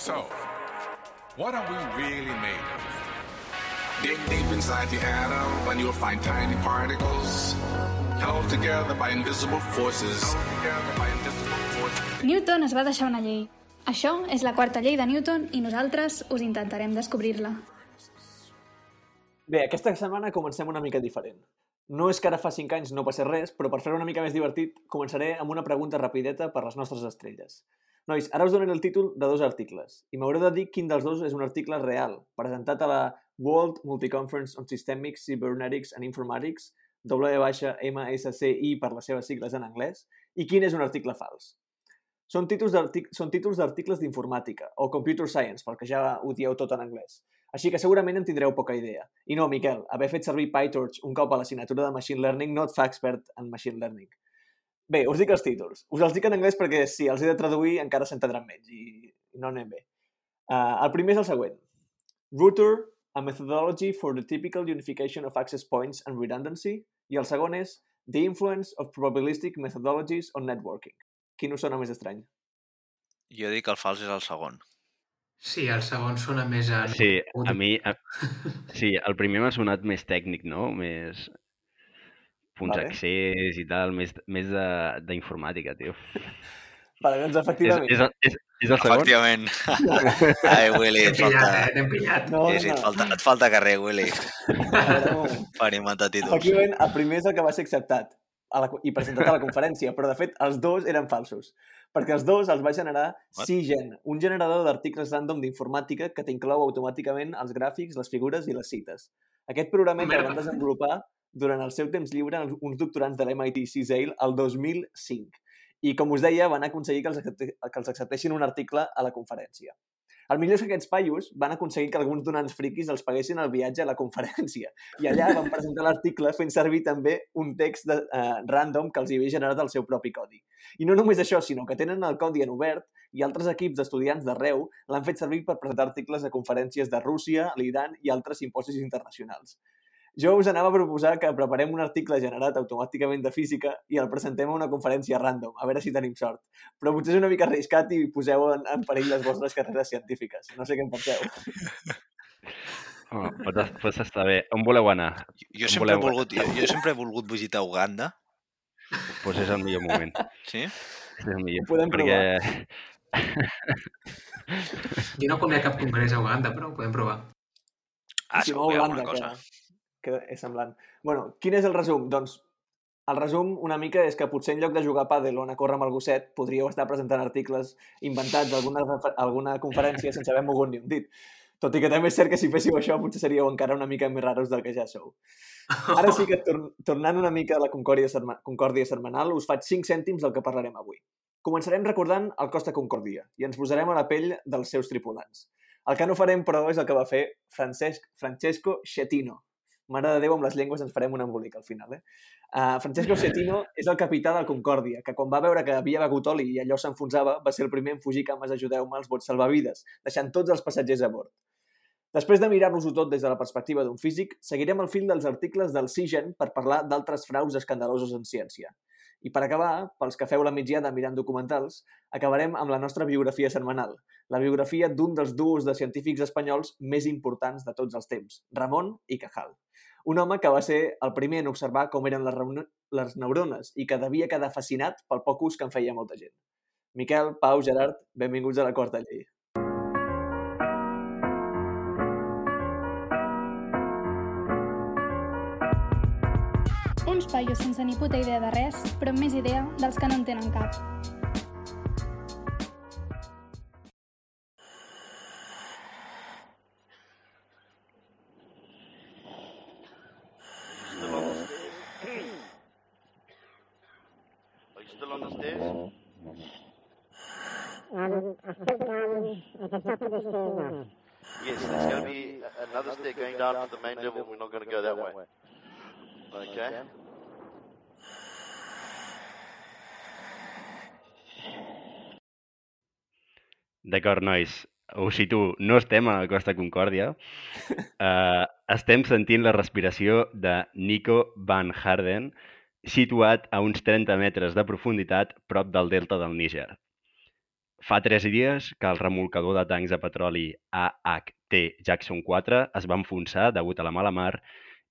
So, what are we really made of? Dig deep inside the atom and you'll find tiny particles held together by invisible forces. Newton es va deixar una llei. Això és la quarta llei de Newton i nosaltres us intentarem descobrir-la. Bé, aquesta setmana comencem una mica diferent. No és que ara fa 5 anys no passés res, però per fer una mica més divertit començaré amb una pregunta rapideta per les nostres estrelles. Nois, ara us donaré el títol de dos articles i m'haureu de dir quin dels dos és un article real, presentat a la World Multi-Conference on Systemic Cybernetics and Informatics, WMSCI per les seves sigles en anglès, i quin és un article fals. Són títols d'articles d'informàtica, o computer science, pel que ja ho dieu tot en anglès. Així que segurament en tindreu poca idea. I no, Miquel, haver fet servir PyTorch un cop a l'assignatura de Machine Learning no et fa expert en Machine Learning. Bé, us dic els títols. Us els dic en anglès perquè si els he de traduir encara s'entendran menys i no anem bé. Uh, el primer és el següent. Router, a methodology for the typical unification of access points and redundancy. I el segon és The influence of probabilistic methodologies on networking. Quin us sona més estrany? Jo dic que el fals és el segon. Sí, el segon sona més a... Sí, a mi... A... Sí, el primer m'ha sonat més tècnic, no? Més punts vale. accés i tal, més, més d'informàtica, tio. Vale, doncs efectivament. És, és, és, és el segon? Efectivament. Ai, Willy, et falta... Eh? T'hem pillat. No, sí, sí, et, falta, et falta carrer, Willy. per inventar títols. Efectivament, el primer és el que va ser acceptat a la, i presentat a la conferència, però de fet els dos eren falsos, perquè els dos els va generar Cigen, un generador d'articles random d'informàtica que t'inclou automàticament els gràfics, les figures i les cites. Aquest programa el van desenvolupar durant el seu temps lliure uns doctorants de l'MIT CSAIL el 2005 i, com us deia, van aconseguir que els, que els acceptessin un article a la conferència. El millor és que aquests paios van aconseguir que alguns donants friquis els paguessin el viatge a la conferència. I allà van presentar l'article fent servir també un text de, uh, random que els havia generat el seu propi codi. I no només això, sinó que tenen el codi en obert i altres equips d'estudiants d'arreu l'han fet servir per presentar articles a conferències de Rússia, l'Iran i altres simposis internacionals. Jo us anava a proposar que preparem un article generat automàticament de física i el presentem a una conferència random, a veure si tenim sort. Però potser és una mica arriscat i poseu en, en perill les vostres carreres científiques. No sé què en penseu. Oh, pots, pots estar bé. On voleu anar? Jo, sempre, voleu... he volgut, jo, jo sempre he volgut visitar Uganda. Doncs pues és el millor moment. Sí? És el millor. Podem perquè... Jo no conec cap congrés a Uganda, però ho podem provar. Ah, si ha alguna cosa. Que que és semblant. bueno, quin és el resum? Doncs el resum una mica és que potser en lloc de jugar a pàdel o anar a córrer amb el gosset podríeu estar presentant articles inventats d'alguna alguna conferència sense haver mogut ni un dit. Tot i que també és cert que si féssiu això potser seríeu encara una mica més raros del que ja sou. Ara sí que tor tornant una mica a la concòrdia, serma concòrdia setmanal us faig 5 cèntims del que parlarem avui. Començarem recordant el Costa Concòrdia i ens posarem a la pell dels seus tripulants. El que no farem, però, és el que va fer Francesc, Francesco Schettino, Mare de Déu, amb les llengües ens farem un embolic al final, eh? Uh, Francesco Schettino és el capità del Concòrdia, que quan va veure que havia begut oli i allò s'enfonsava, va ser el primer en fugir cames ajudeu-me als bots salvavides, deixant tots els passatgers a bord. Després de mirar-nos-ho tot des de la perspectiva d'un físic, seguirem el fil dels articles del CIGEN per parlar d'altres fraus escandalosos en ciència. I per acabar, pels que feu la migdiada mirant documentals, acabarem amb la nostra biografia setmanal, la biografia d'un dels duos de científics espanyols més importants de tots els temps, Ramon i Cajal. Un home que va ser el primer en observar com eren les, les neurones i que devia quedar fascinat pel poc ús que en feia molta gent. Miquel, Pau, Gerard, benvinguts a la Quarta Llei. Uns paios sense ni puta idea de res, però amb més idea dels que no en tenen cap. Yes, there's going to be another stair going down to the main level. We're not going to go that way. Okay? D'acord, nois. Ho situo. No estem a la Costa Concòrdia. Uh, estem sentint la respiració de Nico Van Harden, situat a uns 30 metres de profunditat prop del delta del Níger. Fa tres dies que el remolcador de tancs de petroli AHT Jackson 4 es va enfonsar degut a la mala mar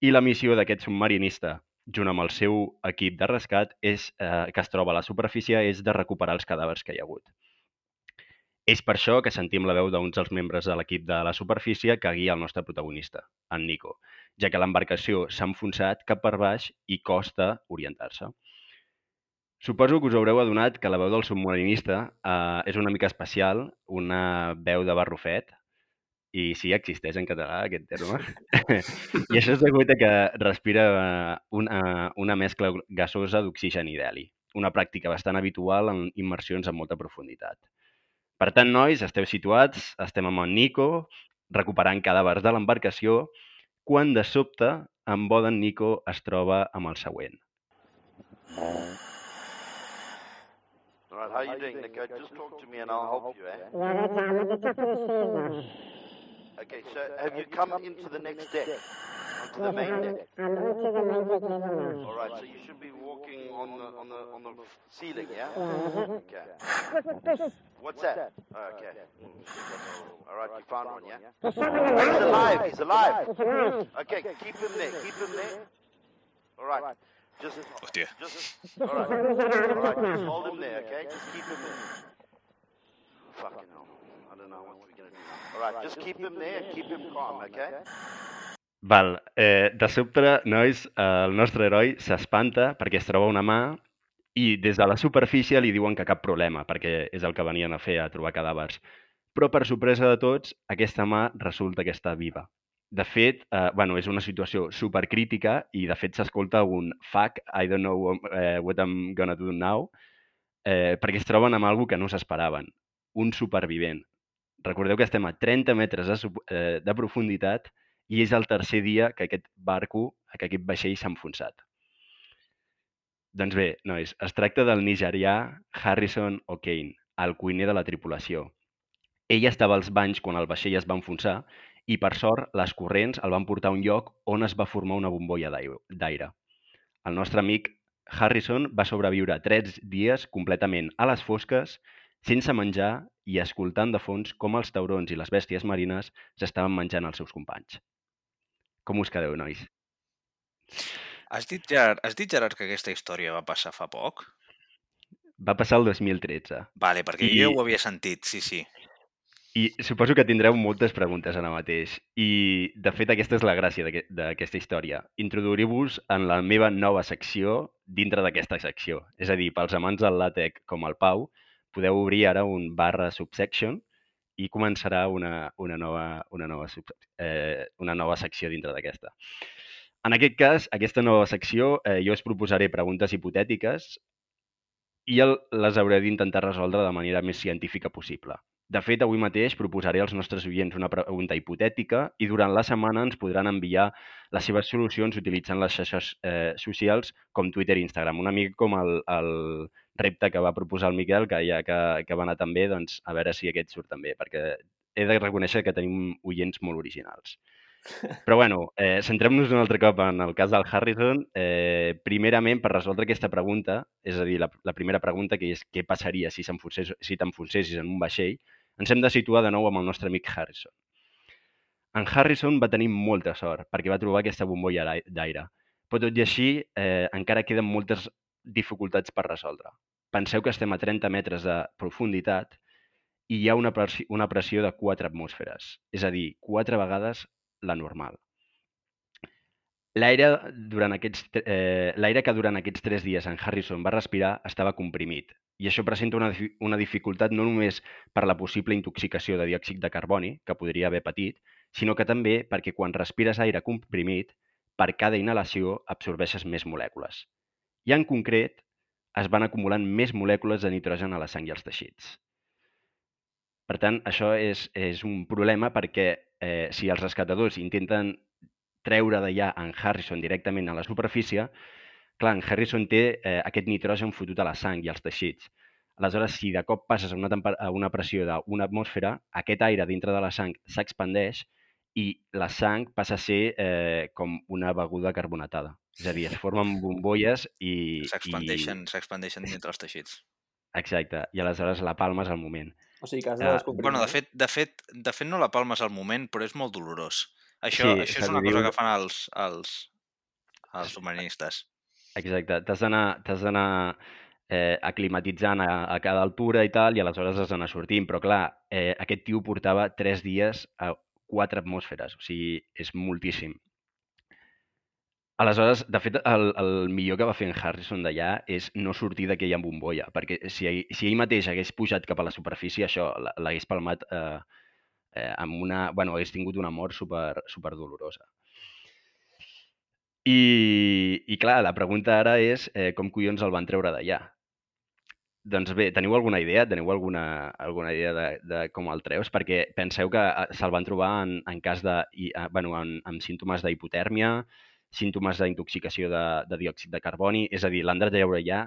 i la missió d'aquest submarinista, junt amb el seu equip de rescat, és, eh, que es troba a la superfície, és de recuperar els cadàvers que hi ha hagut. És per això que sentim la veu d'uns dels membres de l'equip de la superfície que guia el nostre protagonista, en Nico, ja que l'embarcació s'ha enfonsat cap per baix i costa orientar-se. Suposo que us haureu adonat que la veu del submarinista eh, és una mica especial, una veu de barrufet, i sí, existeix en català aquest terme. I això és degut a que respira eh, una, una mescla gasosa d'oxigen i d'heli, una pràctica bastant habitual en immersions amb molta profunditat. Per tant, nois, esteu situats, estem amb en Nico, recuperant cadàvers de l'embarcació, quan de sobte en bo d'en Nico es troba amb el següent. Right, how you doing, Nico? Just talk to me and I'll help you, eh? Okay, so have you come into the next deck? Onto the main deck? I'm into the main deck now. All right, so you should be walking on the on the on the ceiling, yeah? Yeah, Okay. What's that? Oh, okay. All right, you found one, yeah? Oh, he's alive. alive. He's alive. Okay, keep him there. Keep him there. All right. Just, oh, Hòstia. just. All right. All right. Just hold him there, okay? Just keep him there. Fucking hell. I don't know what we're gonna do. All right. Just keep him there and keep him calm, okay? Val, eh, de sobte, nois, eh, el nostre heroi s'espanta perquè es troba una mà i des de la superfície li diuen que cap problema, perquè és el que venien a fer, a trobar cadàvers. Però, per sorpresa de tots, aquesta mà resulta que està viva. De fet, eh, bueno, és una situació supercrítica i, de fet, s'escolta un fuck, I don't know eh, what I'm gonna do now, eh, perquè es troben amb algú que no s'esperaven, un supervivent. Recordeu que estem a 30 metres de, eh, de profunditat i és el tercer dia que aquest barco, que aquest vaixell s'ha enfonsat. Doncs bé, nois, es tracta del nigerià Harrison O'Kane, el cuiner de la tripulació. Ell estava als banys quan el vaixell es va enfonsar i, per sort, les corrents el van portar a un lloc on es va formar una bombolla d'aire. El nostre amic Harrison va sobreviure tres dies completament a les fosques, sense menjar i escoltant de fons com els taurons i les bèsties marines s'estaven menjant els seus companys. Com us quedeu, nois? Has dit, Gerard, has dit, Gerard, que aquesta història va passar fa poc? Va passar el 2013 Vale, perquè I- jo ho havia sentit, sí, sí. i suposo que tindreu moltes preguntes ara mateix. I, de fet, aquesta és la gràcia d'aquest- d'aquesta història. Introduir-vos en la meva nova secció dintre d'aquesta secció. És a dir, pels amants del làtex com el Pau, podeu obrir ara un barra subsection i començarà una, una, nova, una, nova, eh, una nova secció dintre d'aquesta. En aquest cas, aquesta nova secció, eh, jo us proposaré preguntes hipotètiques i el, les hauré d'intentar resoldre de manera més científica possible. De fet, avui mateix proposaré als nostres oients una pregunta hipotètica i durant la setmana ens podran enviar les seves solucions utilitzant les xarxes eh, socials com Twitter i Instagram. Una mica com el, el repte que va proposar el Miquel, que ja que, que va anar tan bé, doncs a veure si aquest surt també, perquè he de reconèixer que tenim oients molt originals. Però bueno, eh, centrem-nos un altre cop en el cas del Harrison. Eh, primerament, per resoldre aquesta pregunta, és a dir, la, la primera pregunta que és què passaria si si t'enfonsessis en un vaixell, ens hem de situar de nou amb el nostre amic Harrison. En Harrison va tenir molta sort perquè va trobar aquesta bombolla d'ai- d'aire. Però tot i així, eh, encara queden moltes dificultats per resoldre. Penseu que estem a 30 metres de profunditat i hi ha una pressió, una pressió de 4 atmosferes, és a dir, 4 vegades la normal. L'aire durant aquests eh, l'aire que durant aquests tres dies en Harrison va respirar estava comprimit i això presenta una, una dificultat no només per la possible intoxicació de diòxid de carboni que podria haver patit, sinó que també perquè quan respires aire comprimit, per cada inhalació absorbeixes més molècules. I en concret, es van acumulant més molècules de nitrogen a la sang i als teixits. Per tant, això és, és un problema perquè eh, si els rescatadors intenten treure d'allà en Harrison directament a la superfície, clar, en Harrison té eh, aquest nitrogen fotut a la sang i als teixits. Aleshores, si de cop passes a una, a una pressió d'una atmosfera, aquest aire dintre de la sang s'expandeix i la sang passa a ser eh, com una beguda carbonatada. És a dir, es formen bombolles i... S'expandeixen s'expandeixen dintre els teixits. Exacte. I aleshores la palmes al moment. O sigui que has de Ah, descomprimir. Bueno, de fet, de fet, de fet no la palmes al moment, però és molt dolorós. Això, Sí, això és una li cosa diu- que fan els, els, els submarinistes. Exacte. T'has d'anar eh, aclimatitzant a, a cada altura i tal, i aleshores has d'anar sortint. Però clar, eh, aquest tio portava 3 dies a 4 atmosferes, o sigui, és moltíssim. Aleshores, de fet, el, el millor que va fer en Harrison d'allà és no sortir d'aquella bombolla, perquè si, si ell mateix hagués pujat cap a la superfície, això l'hagués palmat eh, eh, amb una... Bueno, hagués tingut una mort super, super dolorosa. I, I clar, la pregunta ara és eh, com collons el van treure d'allà? Doncs bé, teniu alguna idea? Teniu alguna, alguna idea de, de com el treus? Perquè penseu que eh, se'l van trobar en, en cas de... eh, Bueno, en, amb símptomes d'hipotèrmia, símptomes d'intoxicació de, de diòxid de carboni, és a dir, l'han de treure ja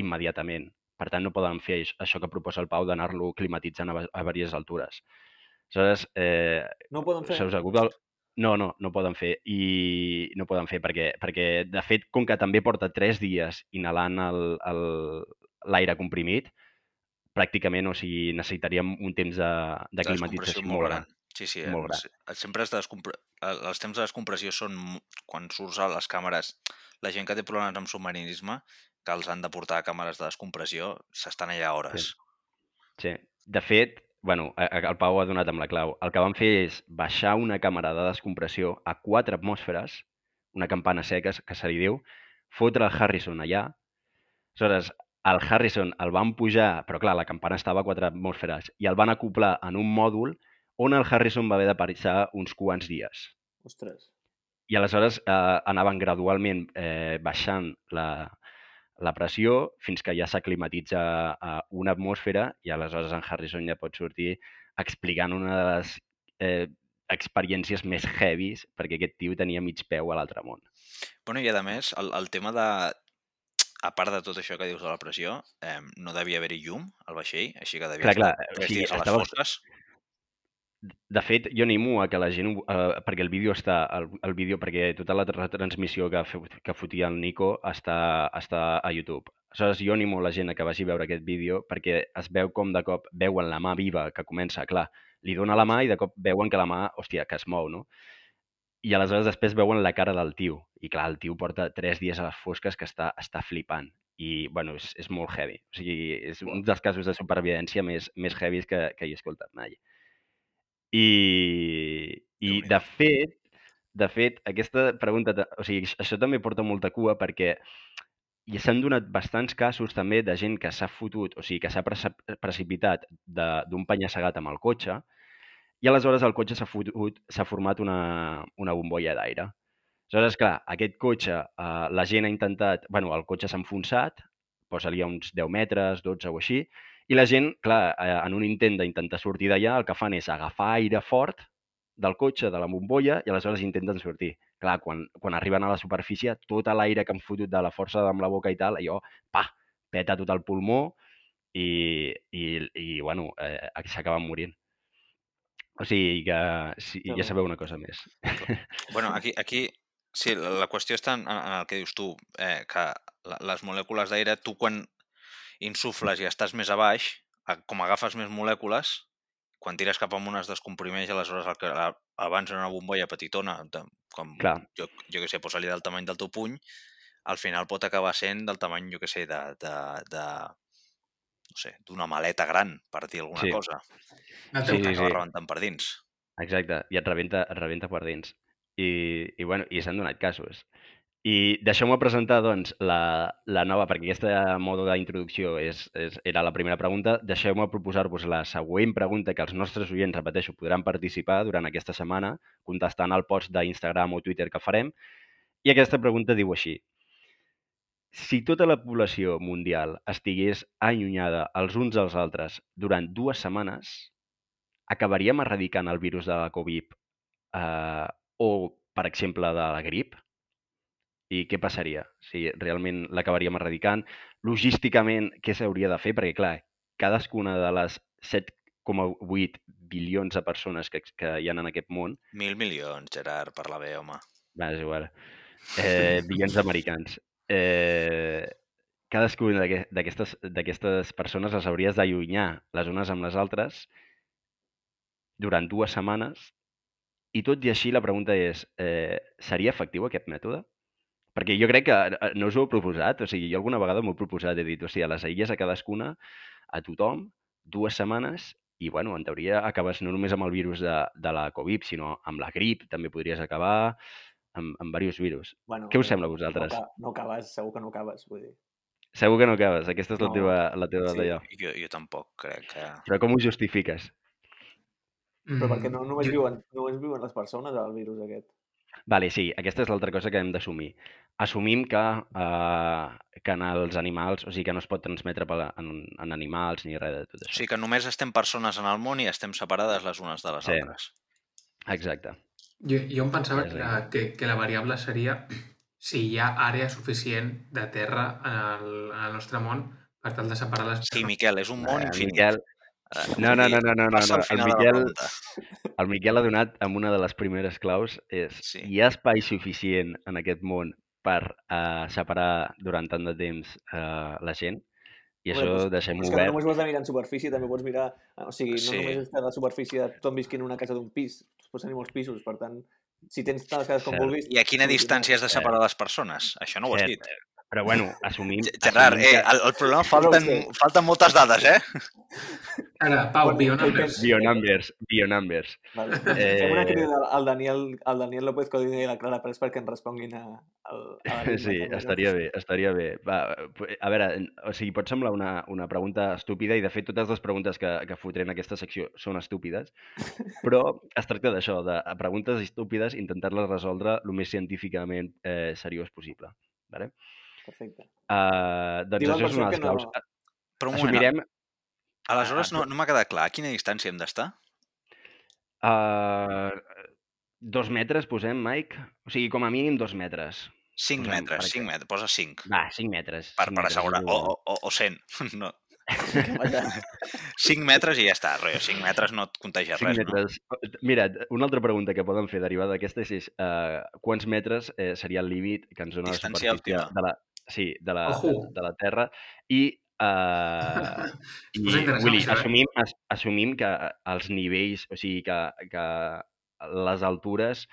immediatament. Per tant, no poden fer aix- això que proposa el Pau d'anar-lo climatitzant a, a diverses altures. Aleshores, eh, No ho poden fer? se us acut el... No, no, no poden fer. I no poden fer perquè, perquè de fet, com que també porta tres dies inhalant el- el- l'aire comprimit, pràcticament, o sigui, necessitaríem un temps de, de climatització molt gran. Sí, sí. Molt ens- Sempre es descompre... el- els temps de descompressió són quan surts a les càmeres. La gent que té problemes amb submarinisme, que els han de portar a càmeres de descompressió, s'estan allà hores. Sí. De fet, bueno, el Pau ha donat amb la clau. El que van fer és baixar una càmera de descompressió a 4 atmosferes, una campana seca, que se li diu, fotre el Harrison allà. Aleshores, el Harrison el van pujar, però clar, la campana estava a 4 atmosferes, i el van acoplar en un mòdul on el Harrison va haver de passar uns quants dies. Ostres. I aleshores eh, anaven gradualment eh, baixant la, la pressió fins que ja s'aclimatitza a una atmosfera i aleshores en Harrison ja pot sortir explicant una de les eh, experiències més heavies perquè aquest tio tenia mig peu a l'altre món. Bueno, i a més, el, el tema de... A part de tot això que dius de la pressió, eh, no devia haver-hi llum al vaixell, així que devia Clar, clar, estar tres dies a les estava- fosques. De fet, jo animo a que la gent, eh, perquè el vídeo està, el, el vídeo, perquè tota la retransmissió que, que fotia el Nico està, està a YouTube. Aleshores, jo animo la gent a que vagi a veure aquest vídeo perquè es veu com de cop veuen la mà viva que comença, clar, li dona la mà i de cop veuen que la mà, hòstia, que es mou, no? I aleshores després veuen la cara del tio. I clar, el tio porta tres dies a les fosques que està, està flipant. I, bueno, és, és molt heavy. O sigui, és un dels casos de supervivència més, més heavies que, que he escoltat mai. I, i de fet, de fet, aquesta pregunta, ta- o sigui, això també porta molta cua perquè i s'han donat bastants casos també de gent que s'ha fotut, o sigui, que s'ha precipitat de- d'un penya-segat amb el cotxe i aleshores el cotxe s'ha fotut, s'ha format una, una bombolla d'aire. Aleshores, clar, aquest cotxe, eh, la gent ha intentat... bueno, el cotxe s'ha enfonsat, posa-li uns 10 metres, 12 o així, i la gent, clar, eh, en un intent d'intentar sortir d'allà, el que fan és agafar aire fort del cotxe, de la bombolla, i aleshores intenten sortir. Clar, quan, quan arriben a la superfície, tot l'aire que han fotut de la força amb la boca i tal, allò, pa, peta tot el pulmó i, i, i bueno, eh, s'acaben morint. O sigui que sí, ja sabeu una cosa més. Bueno, aquí, aquí sí, la, qüestió està en, en el que dius tu, eh, que les molècules d'aire, tu quan insufles i estàs més a baix, com agafes més molècules, quan tires cap amunt es descomprimeix, aleshores el que abans era una bombolla petitona, com Clar. jo, jo que sé, posa-li del tamany del teu puny, al final pot acabar sent del tamany, jo que sé, de, de, de no sé, d'una maleta gran, per dir alguna Sí. cosa. No Sí, sí, sí. rebentant per dins. Exacte, i et rebenta, et rebenta per dins. I, i, bueno, i s'han donat casos. I deixeu-me presentar, doncs, la, la nova, perquè aquesta modo d'introducció és, és, era la primera pregunta. Deixeu-me proposar-vos la següent pregunta que els nostres oients, repeteixo, podran participar durant aquesta setmana, contestant al post d'Instagram o Twitter que farem. I aquesta pregunta diu així. Si tota la població mundial estigués allunyada els uns dels altres durant dues setmanes, acabaríem erradicant el virus de la Covid eh, o, per exemple, de la grip? I què passaria si realment l'acabaríem erradicant? Logísticament, què s'hauria de fer? Perquè, clar, cadascuna de les 7,8 bilions de persones que, que hi ha en aquest món, Mil milions, Gerard, parla bé, home. va, és igual, eh, bilions d'americans, eh, cadascuna d'aquest- d'aquestes d'aquestes persones les hauries d'allunyar les unes amb les altres durant dues setmanes i tot i així la pregunta és, eh, seria efectiu aquest mètode? Perquè jo crec que eh, no us ho he proposat, o sigui, jo alguna vegada m'ho he proposat, he dit, o sigui, a les aïlles a cadascuna, a tothom, dues setmanes, i bueno, en teoria acabes no només amb el virus de, de la Covid, sinó amb la grip, també podries acabar, amb, amb diversos virus. Bueno, Què us eh, sembla a vosaltres? No, no acabes, segur que no acabes, vull dir. Segur que no acabes, aquesta és la No. teva, la teva Sí. d'allò. Jo, jo tampoc crec que... Però com ho justifiques? Però Mm, perquè no només, jo- viuen, només viuen les persones, el virus aquest. Vale, sí, aquesta és l'altra cosa que hem d'assumir. Assumim que, eh, que en els animals, o sigui, que no es pot transmetre per, en, en animals ni res de tot O això. sigui que només estem persones en el món i estem separades les unes de les Sí. altres. Exacte. Jo, jo em pensava que, a que, que la variable seria si hi ha àrea suficient de terra en el, en el nostre món per tal de separar les Sí, Miquel, és un món Eh, infinit. Miquel, Eh, no, no, no, no, no, no, no. al El la Miquel, el Miquel ha donat amb una de les primeres claus és Sí. hi ha espai suficient en aquest món per uh, separar durant tant de temps uh, la gent i Home, això doncs, deixem És que no obert. només ho has de mirar en superfície, també pots mirar... O sigui, no Sí. només està la superfície de tothom visquint en una casa d'un pis, pots tenir molts pisos, per tant, si tens cases com vulguis... I a quina distància has de separar les persones? Això no ho has dit. Però bueno, assumim... Gerard, assumim eh, que- el, el problema falten, falten moltes dades, eh? Ara, Pau, Bueno, Bionumbers. Bionumbers, bionumbers. Vale. Eh, Fem una crida al, Daniel, al Daniel López Codina i la Clara Pérez perquè ens responguin a, a, a Sí, estaria bé, estaria bé. Va, a veure, o sigui, pot semblar una, una pregunta estúpida i de fet totes les preguntes que, que fotré en aquesta secció són estúpides, però es tracta d'això, de a preguntes estúpides intentar-les resoldre el més científicament eh, seriós possible. Vale? Perfecte. Uh, doncs Diuen això és una de les no- claus. Però un moment, Assumirem... aleshores Ah, no, no m'ha quedat clar. A quina distància hem d'estar? Uh, dos metres, posem, Mike? O sigui, com a mínim dos metres. 5 Posem, metres, 5 exemple. metres, posa 5. Va, cinc metres. Per, cinc per metres, és assegurar. O, igual. o, o 100. No. Vaja. 5 metres i ja està, rotllo. 5 metres no et contagia Cinc res, no? metres. Mira, una altra pregunta que poden fer derivada d'aquesta és, és uh, quants metres eh, seria el límit que ens dona la Distància superfície òptima. de la, sí, de la, de, de la Terra i, uh, i això, eh? assumim, as, assumim que els nivells, o sigui, que, que les altures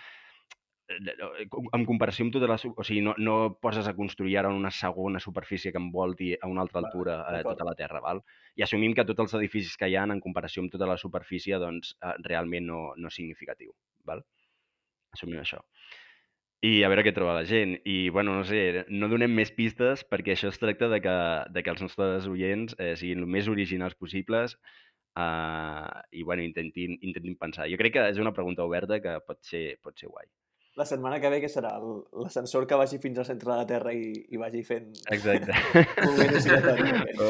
eh, en comparació amb la... su- O sigui, no, no poses a construir ara una segona superfície que envolti a una altra altura eh, tota la Terra, val? I assumim que tots els edificis que hi ha en comparació amb tota la superfície, doncs, eh, realment no, no és significatiu, val? Assumim això. I a veure què troba la gent. I, bueno, no sé, no donem més pistes perquè això es tracta de que, de que els nostres oients eh, siguin el més originals possibles eh, i, bueno, intentin, intentin pensar. Jo crec que és una pregunta oberta que pot ser, pot ser guai. La setmana que ve, què serà? L'ascensor que vagi fins al centre de la Terra i, i vagi fent... Exacte. Moviment oscil·latori. O,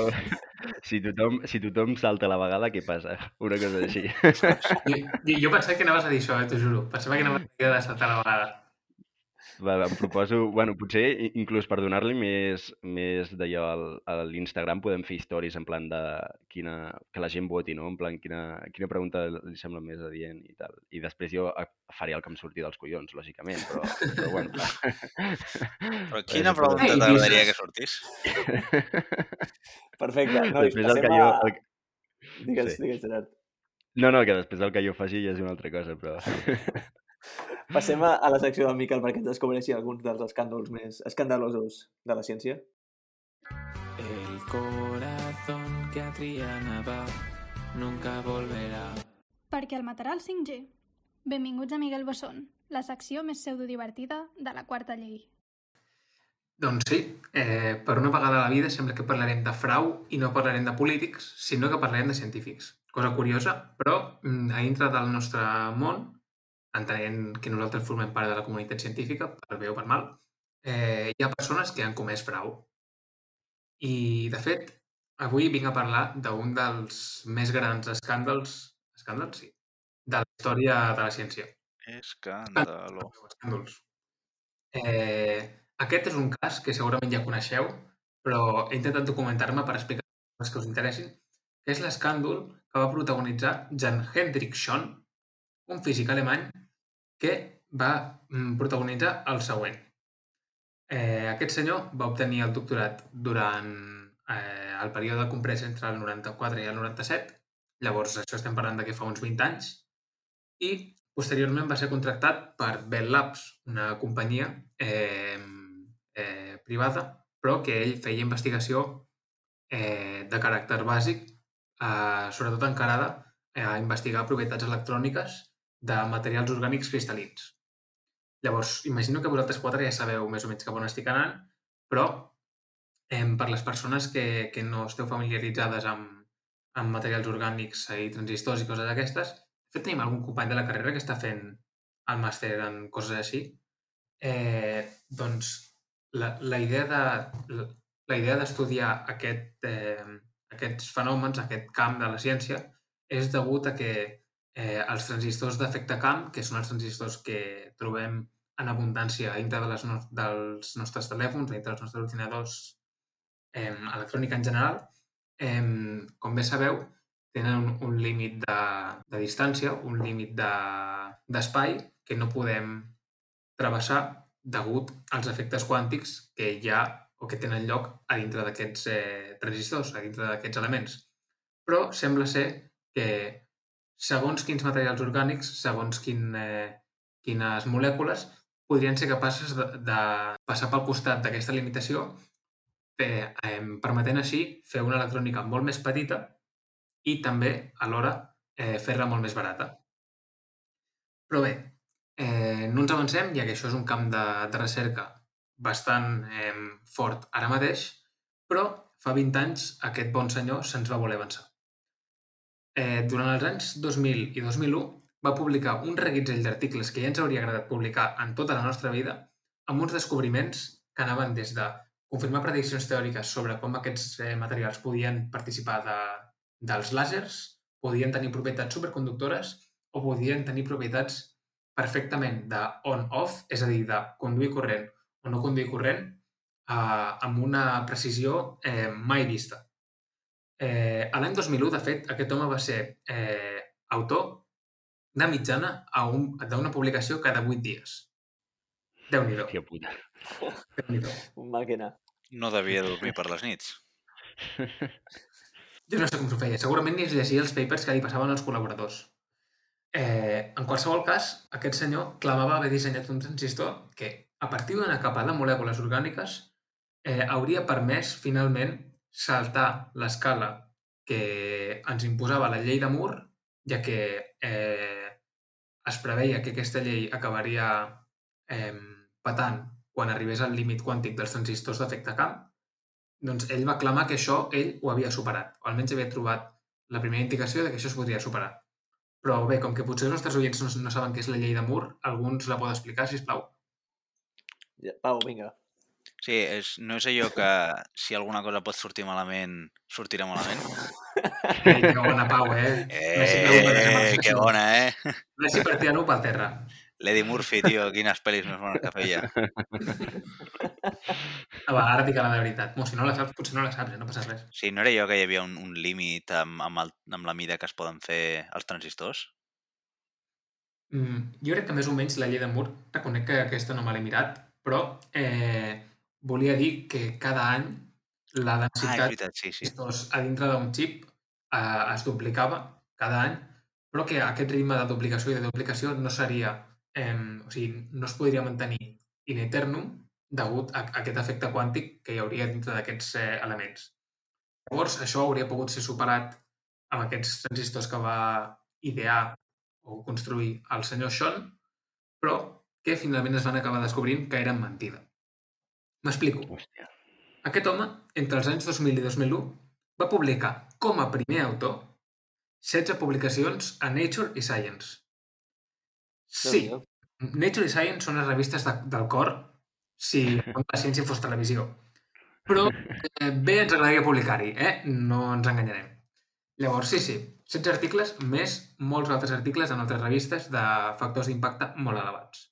si, tothom, si tothom salta a la vegada, què passa? Una cosa així. Jo, jo pensava que anaves a dir això, eh, t'ho juro. Pensava que anaves a dir de saltar a la vegada. Va, va, em proposo, bueno, potser inclús per donar-li més, més d'allò al, a l'Instagram podem fer històries en plan de quina, que la gent voti, no? En plan, quina, quina pregunta li sembla més adient i tal. I després jo faré el que em surti dels collons, lògicament, però, però bueno, clar. Però quina pregunta t'agradaria que sortís? Perfecte. Nois, després el que jo... El... Digues, sí. digues, Gerard. No, no, que després el que jo faci ja és una altra cosa, però... Passem a, a la secció del Miquel perquè ens descobreixi alguns dels escàndols més escandalosos de la ciència. El corazón que a Triana va nunca volverá. Perquè el matarà el 5G. Benvinguts a Miguel Bosson, la secció més pseudodivertida de la quarta llei. Doncs sí, eh, per una vegada a la vida sembla que parlarem de frau i no parlarem de polítics, sinó que parlarem de científics. Cosa curiosa, però mm, a dintre del nostre món, entenent que nosaltres formem part de la comunitat científica, per bé o per mal, eh, hi ha persones que han comès frau. I, de fet, avui vinc a parlar d'un dels més grans escàndals, escàndals, sí, de la història de la ciència. Escàndalo. Escàndols. Eh, aquest és un cas que segurament ja coneixeu, però he intentat documentar-me per explicar les que us interessin, que és l'escàndol que va protagonitzar Jan Hendrik Schon, un físic alemany que va mm, protagonitzar el següent. Eh, aquest senyor va obtenir el doctorat durant eh, el període comprès entre el 94 i el 97, llavors això estem parlant de que fa uns 20 anys, i posteriorment va ser contractat per Bell Labs, una companyia eh, eh, privada, però que ell feia investigació eh, de caràcter bàsic, eh, sobretot encarada a investigar propietats electròniques de materials orgànics cristal·lins. Llavors, imagino que vosaltres quatre ja sabeu més o menys cap on estic anant, però eh, per les persones que, que no esteu familiaritzades amb, amb materials orgànics i transistors i coses d'aquestes, de fet tenim algun company de la carrera que està fent el màster en coses així, eh, doncs la, la idea de la, idea d'estudiar aquest, eh, aquests fenòmens, aquest camp de la ciència, és degut a que eh, els transistors d'efecte camp, que són els transistors que trobem en abundància dintre de les no dels nostres telèfons, dintre dels nostres ordinadors, eh, electrònica en general, eh, com bé sabeu, tenen un, un límit de, de distància, un límit d'espai de, que no podem travessar degut als efectes quàntics que hi ha o que tenen lloc a dintre d'aquests eh, transistors, a dintre d'aquests elements. Però sembla ser que segons quins materials orgànics, segons quin, eh, quines molècules, podrien ser capaces de, de passar pel costat d'aquesta limitació, eh, eh, permetent així fer una electrònica molt més petita i també, alhora, eh, fer-la molt més barata. Però bé, eh, no ens avancem, ja que això és un camp de, de recerca bastant eh, fort ara mateix, però fa 20 anys aquest bon senyor se'ns va voler avançar. Eh, durant els anys 2000 i 2001 va publicar un reguitzell d'articles que ja ens hauria agradat publicar en tota la nostra vida amb uns descobriments que anaven des de confirmar prediccions teòriques sobre com aquests eh, materials podien participar de, dels làsers, podien tenir propietats superconductores o podien tenir propietats perfectament de on-off, és a dir, de conduir corrent o no conduir corrent eh, amb una precisió eh, mai vista. Eh, a l'any 2001, de fet, aquest home va ser eh, autor de mitjana d'una publicació cada 8 dies. Déu-n'hi-do. Hòstia puta. Déu-n'hi-do. Un màquina. No devia dormir per les nits. Jo no sé com s'ho feia. Segurament ni es llegia els papers que li passaven als col·laboradors. Eh, en qualsevol cas, aquest senyor clamava haver dissenyat un transistor que, a partir d'una capa de molècules orgàniques, eh, hauria permès, finalment, saltar l'escala que ens imposava la llei de Moore, ja que eh, es preveia que aquesta llei acabaria eh, patant quan arribés al límit quàntic dels transistors d'efecte camp, doncs ell va clamar que això ell ho havia superat, o almenys havia trobat la primera indicació de que això es podria superar. Però bé, com que potser els nostres oients no, no saben què és la llei de Moore, alguns la pot explicar, si plau. Pau, vinga. Sí, és, no és allò que si alguna cosa pot sortir malament, sortirà malament? Ei, que bona, Pau, eh? Messi pregunta que Eh, que bona, eh? Messi per tirar-ho per terra. L'Eddie Murphy, tio, quines pel·lis més bones que feia. Ah, va, ara dic la de veritat. Mo, si no la saps, potser no la saps, eh? no passa res. Sí, no era allò que hi havia un, un límit amb, amb, el, amb la mida que es poden fer els transistors? Mm, jo crec que més o menys la llei de Moore, reconec que aquesta no me l'he mirat, però eh, volia dir que cada any la Ah, densitat veritat, sí, sí. transistors a dintre d'un xip eh, es duplicava cada any, però que aquest ritme de duplicació i de duplicació no seria, eh, o sigui, no es podria mantenir in eternum degut a, a aquest efecte quàntic que hi hauria dintre d'aquests eh, elements. Llavors, això hauria pogut ser superat amb aquests transistors que va idear o construir el senyor Sean, però que finalment es van acabar descobrint que eren mentida. M'explico. Hòstia. Aquest home, entre els anys 2000 i 2001, va publicar com a primer autor 16 publicacions a Nature i Science. Sí. Nature i Science són les revistes de, del cor si la ciència fos televisió. Però eh, bé ens agradaria publicar-hi, eh? No ens enganyarem. Llavors, sí, sí, 16 articles més molts altres articles en altres revistes de factors d'impacte molt elevats.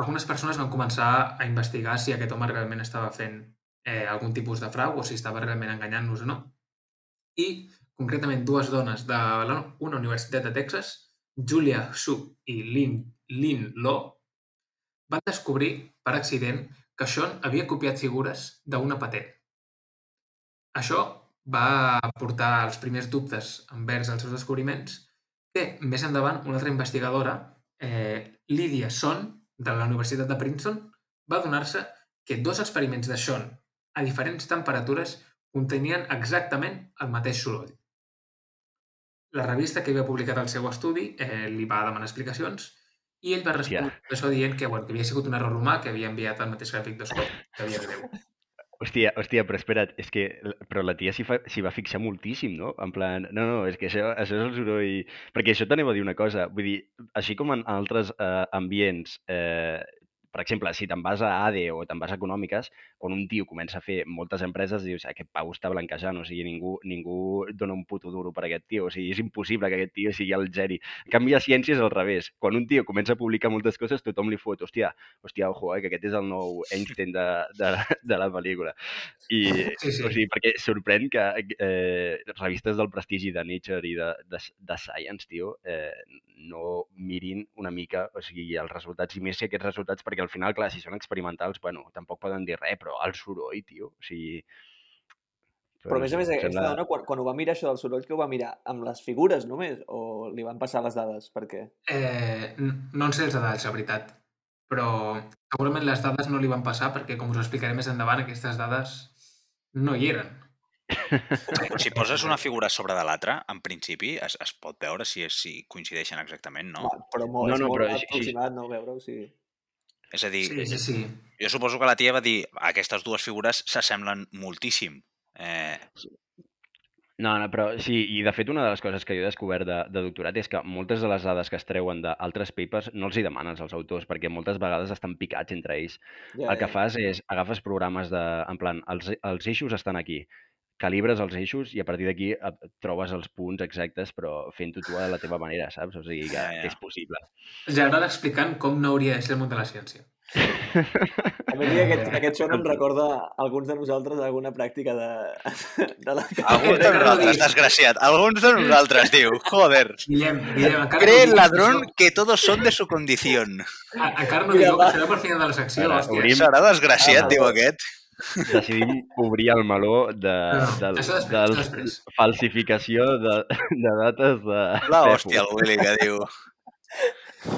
Algunes persones van començar a investigar si aquest home realment estava fent eh, algun tipus de frau o si estava realment enganyant-nos o no. I, concretament, dues dones de la, una universitat de Texas, Julia Su i Lynn, Lynn Lo, van descobrir per accident que Sean havia copiat figures d'una patent. Això va portar als primers dubtes envers els seus descobriments que més endavant una altra investigadora, eh, Lydia Son, de la Universitat de Princeton, va adonar-se que dos experiments de Sean a diferents temperatures contenien exactament el mateix soroll. La revista que havia publicat el seu estudi eh, li va demanar explicacions i ell va respondre Hòstia. això dient que, bueno, que havia sigut un error humà, que havia enviat el mateix gràfic de so que havia de Déu. Hòstia, hòstia, però espera't, és que... Però la tia s'hi va fixar moltíssim, no? En plan, no, no, és que això, això és el soroll... Perquè això t'anava a dir una cosa, vull dir, així com en altres eh, ambients, eh, per exemple, si te'n vas a ADE o te'n vas a Econòmiques, on un tio comença a fer moltes empreses, dius, aquest pau està blanquejant, o sigui, ningú, ningú dona un puto duro per aquest tio, o sigui, és impossible que aquest tio sigui el geni. En canvi, a ciència és al revés. Quan un tio comença a publicar moltes coses, tothom li fot, hòstia, hòstia, ojo, eh, que aquest és el nou Einstein de, de, de la pel·lícula. I, Sí, sí. o sigui, perquè sorprèn que eh, revistes del prestigi de Nature i de, de, de Science, tio, eh, no mirin una mica, o sigui, els resultats, i més si aquests resultats, perquè al final, clar, si són experimentals, bueno, tampoc poden dir res, però el soroll, tio, o sigui... Però a més a més, em aquesta sembla- dona, quan, quan ho va mirar això del soroll, que ho va mirar amb les figures només? O li van passar les dades? Per què? Eh, no en sé els detalls, la veritat, però segurament les dades no li van passar perquè, com us explicaré més endavant, aquestes dades no hi eren. Si poses una figura sobre de l'altra, en principi es, es pot veure si, si coincideixen exactament, no? Va, però molt, No, és no, molt però sí, sí. aproximat, no? Veure-ho, sí. És a dir, Sí, sí, sí. jo suposo que la tia va dir aquestes dues figures s'assemblen moltíssim. Eh, No, no, però sí, i de fet una de les coses que jo he descobert de, de doctorat és que moltes de les dades que es treuen d'altres papers no els hi demanes als autors, perquè moltes vegades estan picats entre ells. Ja, El que fas és, agafes programes de, en plan, els, els eixos estan aquí, calibres els eixos i a partir d'aquí trobes els punts exactes, però fent-ho tu a la teva manera, saps? O sigui, que, Ja, ja. que és possible. Agrada explicant com no hauria de ser el món de la ciència. A més, aquest, aquest son em recorda a alguns de nosaltres alguna pràctica de, de la alguns de nosaltres, desgraciat. Alguns de nosaltres, diu. Joder. Guillem, Guillem, Cree el ladrón que todos son de su condición. Diu va. que serà per final de la secció, Ara, hòstia. Serà desgraciat, Ah, diu aquest. Decidim obrir el meló de, No, no, de, de això després. falsificació de, de dates de La hòstia, el Willy, que diu.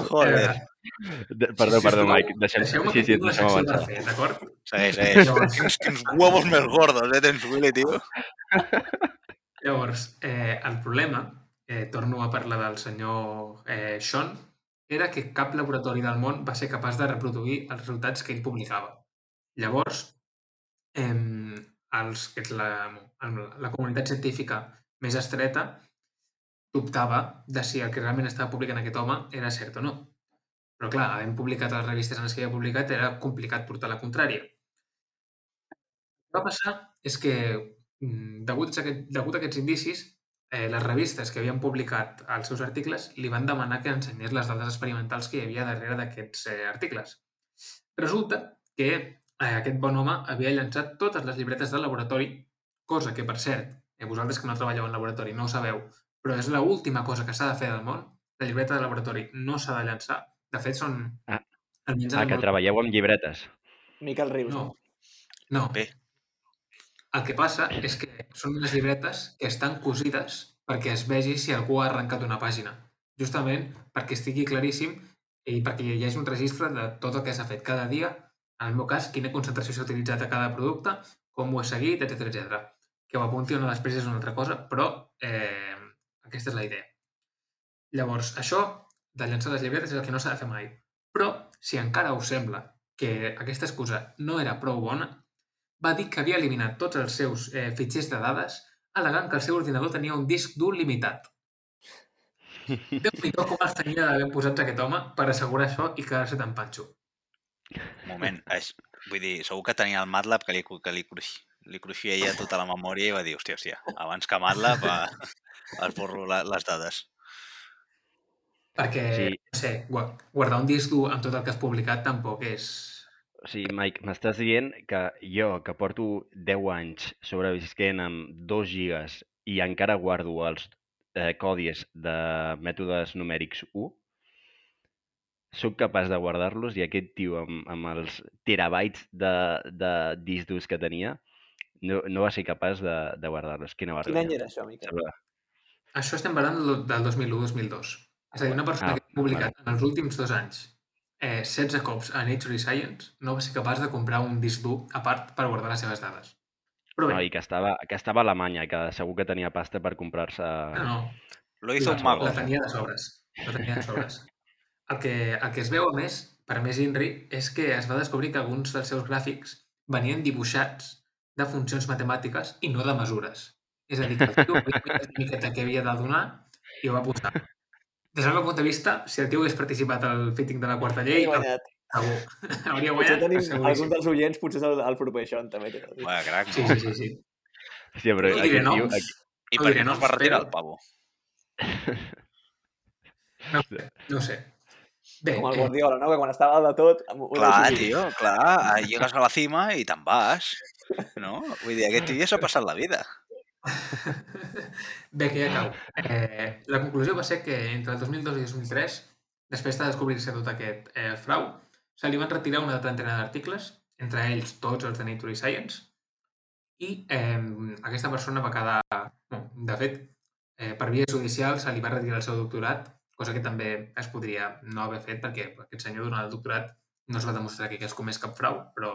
Joder. Eh, De, perdó, si- perdó, sisplau, Mike. Deixem, sí, sí, deixem avançar. d'acord? Segueix, segueix. Quins, quins huevos més gordos, eh, tens, Willy, tio. Llavors, eh, el problema, eh, torno a parlar del senyor eh, Sean, era que cap laboratori del món va ser capaç de reproduir els resultats que ell publicava. Llavors, eh, els, que és la, la comunitat científica més estreta dubtava de si el que realment estava publicant aquest home era cert o no. Però clar, havent publicat a les revistes en les que havia publicat era complicat portar la contrària. El que va passar és que, mm, degut a, aquest, degut a aquests indicis, eh, les revistes que havien publicat els seus articles li van demanar que ensenyés les dades experimentals que hi havia darrere d'aquests eh, articles. Resulta que aquest bon home havia llançat totes les llibretes del laboratori, cosa que, per cert, eh, vosaltres que no treballeu en laboratori no ho sabeu, però és l'última cosa que s'ha de fer del món. La llibreta de laboratori no s'ha de llançar. De fet, són... Ah. almenys en Ah, que món- treballeu amb llibretes. Miquel Rius. no. No. Bé. El que passa és que són unes llibretes que estan cosides perquè es vegi si algú ha arrencat una pàgina. Justament perquè estigui claríssim i perquè hi hagi un registre de tot el que s'ha fet cada dia, en el meu cas, quina concentració s'ha utilitzat a cada producte, com ho he seguit, etc etc. Que ho apunti no després és una altra cosa, però eh, aquesta és la idea. Llavors, això de llançar les llibretes és el que no s'ha de fer mai. Però, si encara us sembla que aquesta excusa no era prou bona, va dir que havia eliminat tots els seus eh, fitxers de dades al·legant que el seu ordinador tenia un disc dur limitat. Déu-n'hi-do com els tenia d'haver posat aquest home per assegurar això i quedar-se tan panxo. Moment, és, vull dir, segur que tenia el MATLAB que li, que li, cruix, li cruixia ja tota la memòria i va dir, hòstia, hòstia, abans que MATLAB va, esborro la, les dades. Perquè, Sí. no sé, gua- guardar un disc dur amb tot el que has publicat tampoc és... O sigui, Mike, m'estàs dient que jo, que porto 10 anys sobrevisquent amb 2 gigas i encara guardo els eh, codis de mètodes numèrics 1, sóc capaç de guardar-los i aquest tio amb, amb els terabytes de, de disc durs que tenia no, no va ser capaç de, de guardar-los. Quina Quin vergonya. any era això, Miquel? Això estem parlant del del 2001-2002. És a dir, una persona Ah, que ha publicat en els últims dos anys eh, 16 cops a Nature i Science no va ser capaç de comprar un disc dur a part per guardar les seves dades. Però bé, No, i que estava, que estava a Alemanya, que segur que tenia pasta per comprar-se... no, no, Lo hizo un mago. la tenia de sobres. La tenia de sobres. El que, el que es veu, a més, per més Inri, és que es va descobrir que alguns dels seus gràfics venien dibuixats de funcions matemàtiques i no de mesures. És a dir, que el tio havia mirat una miqueta què havia de donar i ho va posar. Des del meu punt de vista, si el tio hagués participat al fitting de la quarta llei, segur. Hauria Potser guanyat, tenim seguríssim. alguns dels oients, potser és el, el proper Sean, també. Vaya crack, Sí, sí, sí, sí. Hòstia, però No diré noms, Aquí... I no per què no es va retirar el pavo? no, sé, no sé. Bé, Com el eh, Guardiola, no? Que quan estava de tot... Clar, tio, clar, llegas a la cima i te'n vas, no? Vull dir, aquest tio ja s'ha passat la vida. Bé, que ja cau. Eh, la conclusió va ser que entre el 2002 i 2003, després de descobrir-se tot aquest eh, frau, se li van retirar una trentena d'articles, entre ells tots els de Nature i Science, i eh, aquesta persona va quedar... No, de fet, eh, per via judicial se li va retirar el seu doctorat, cosa que també es podria no haver fet perquè aquest senyor durant el doctorat no es va demostrar que hagués comès cap frau, però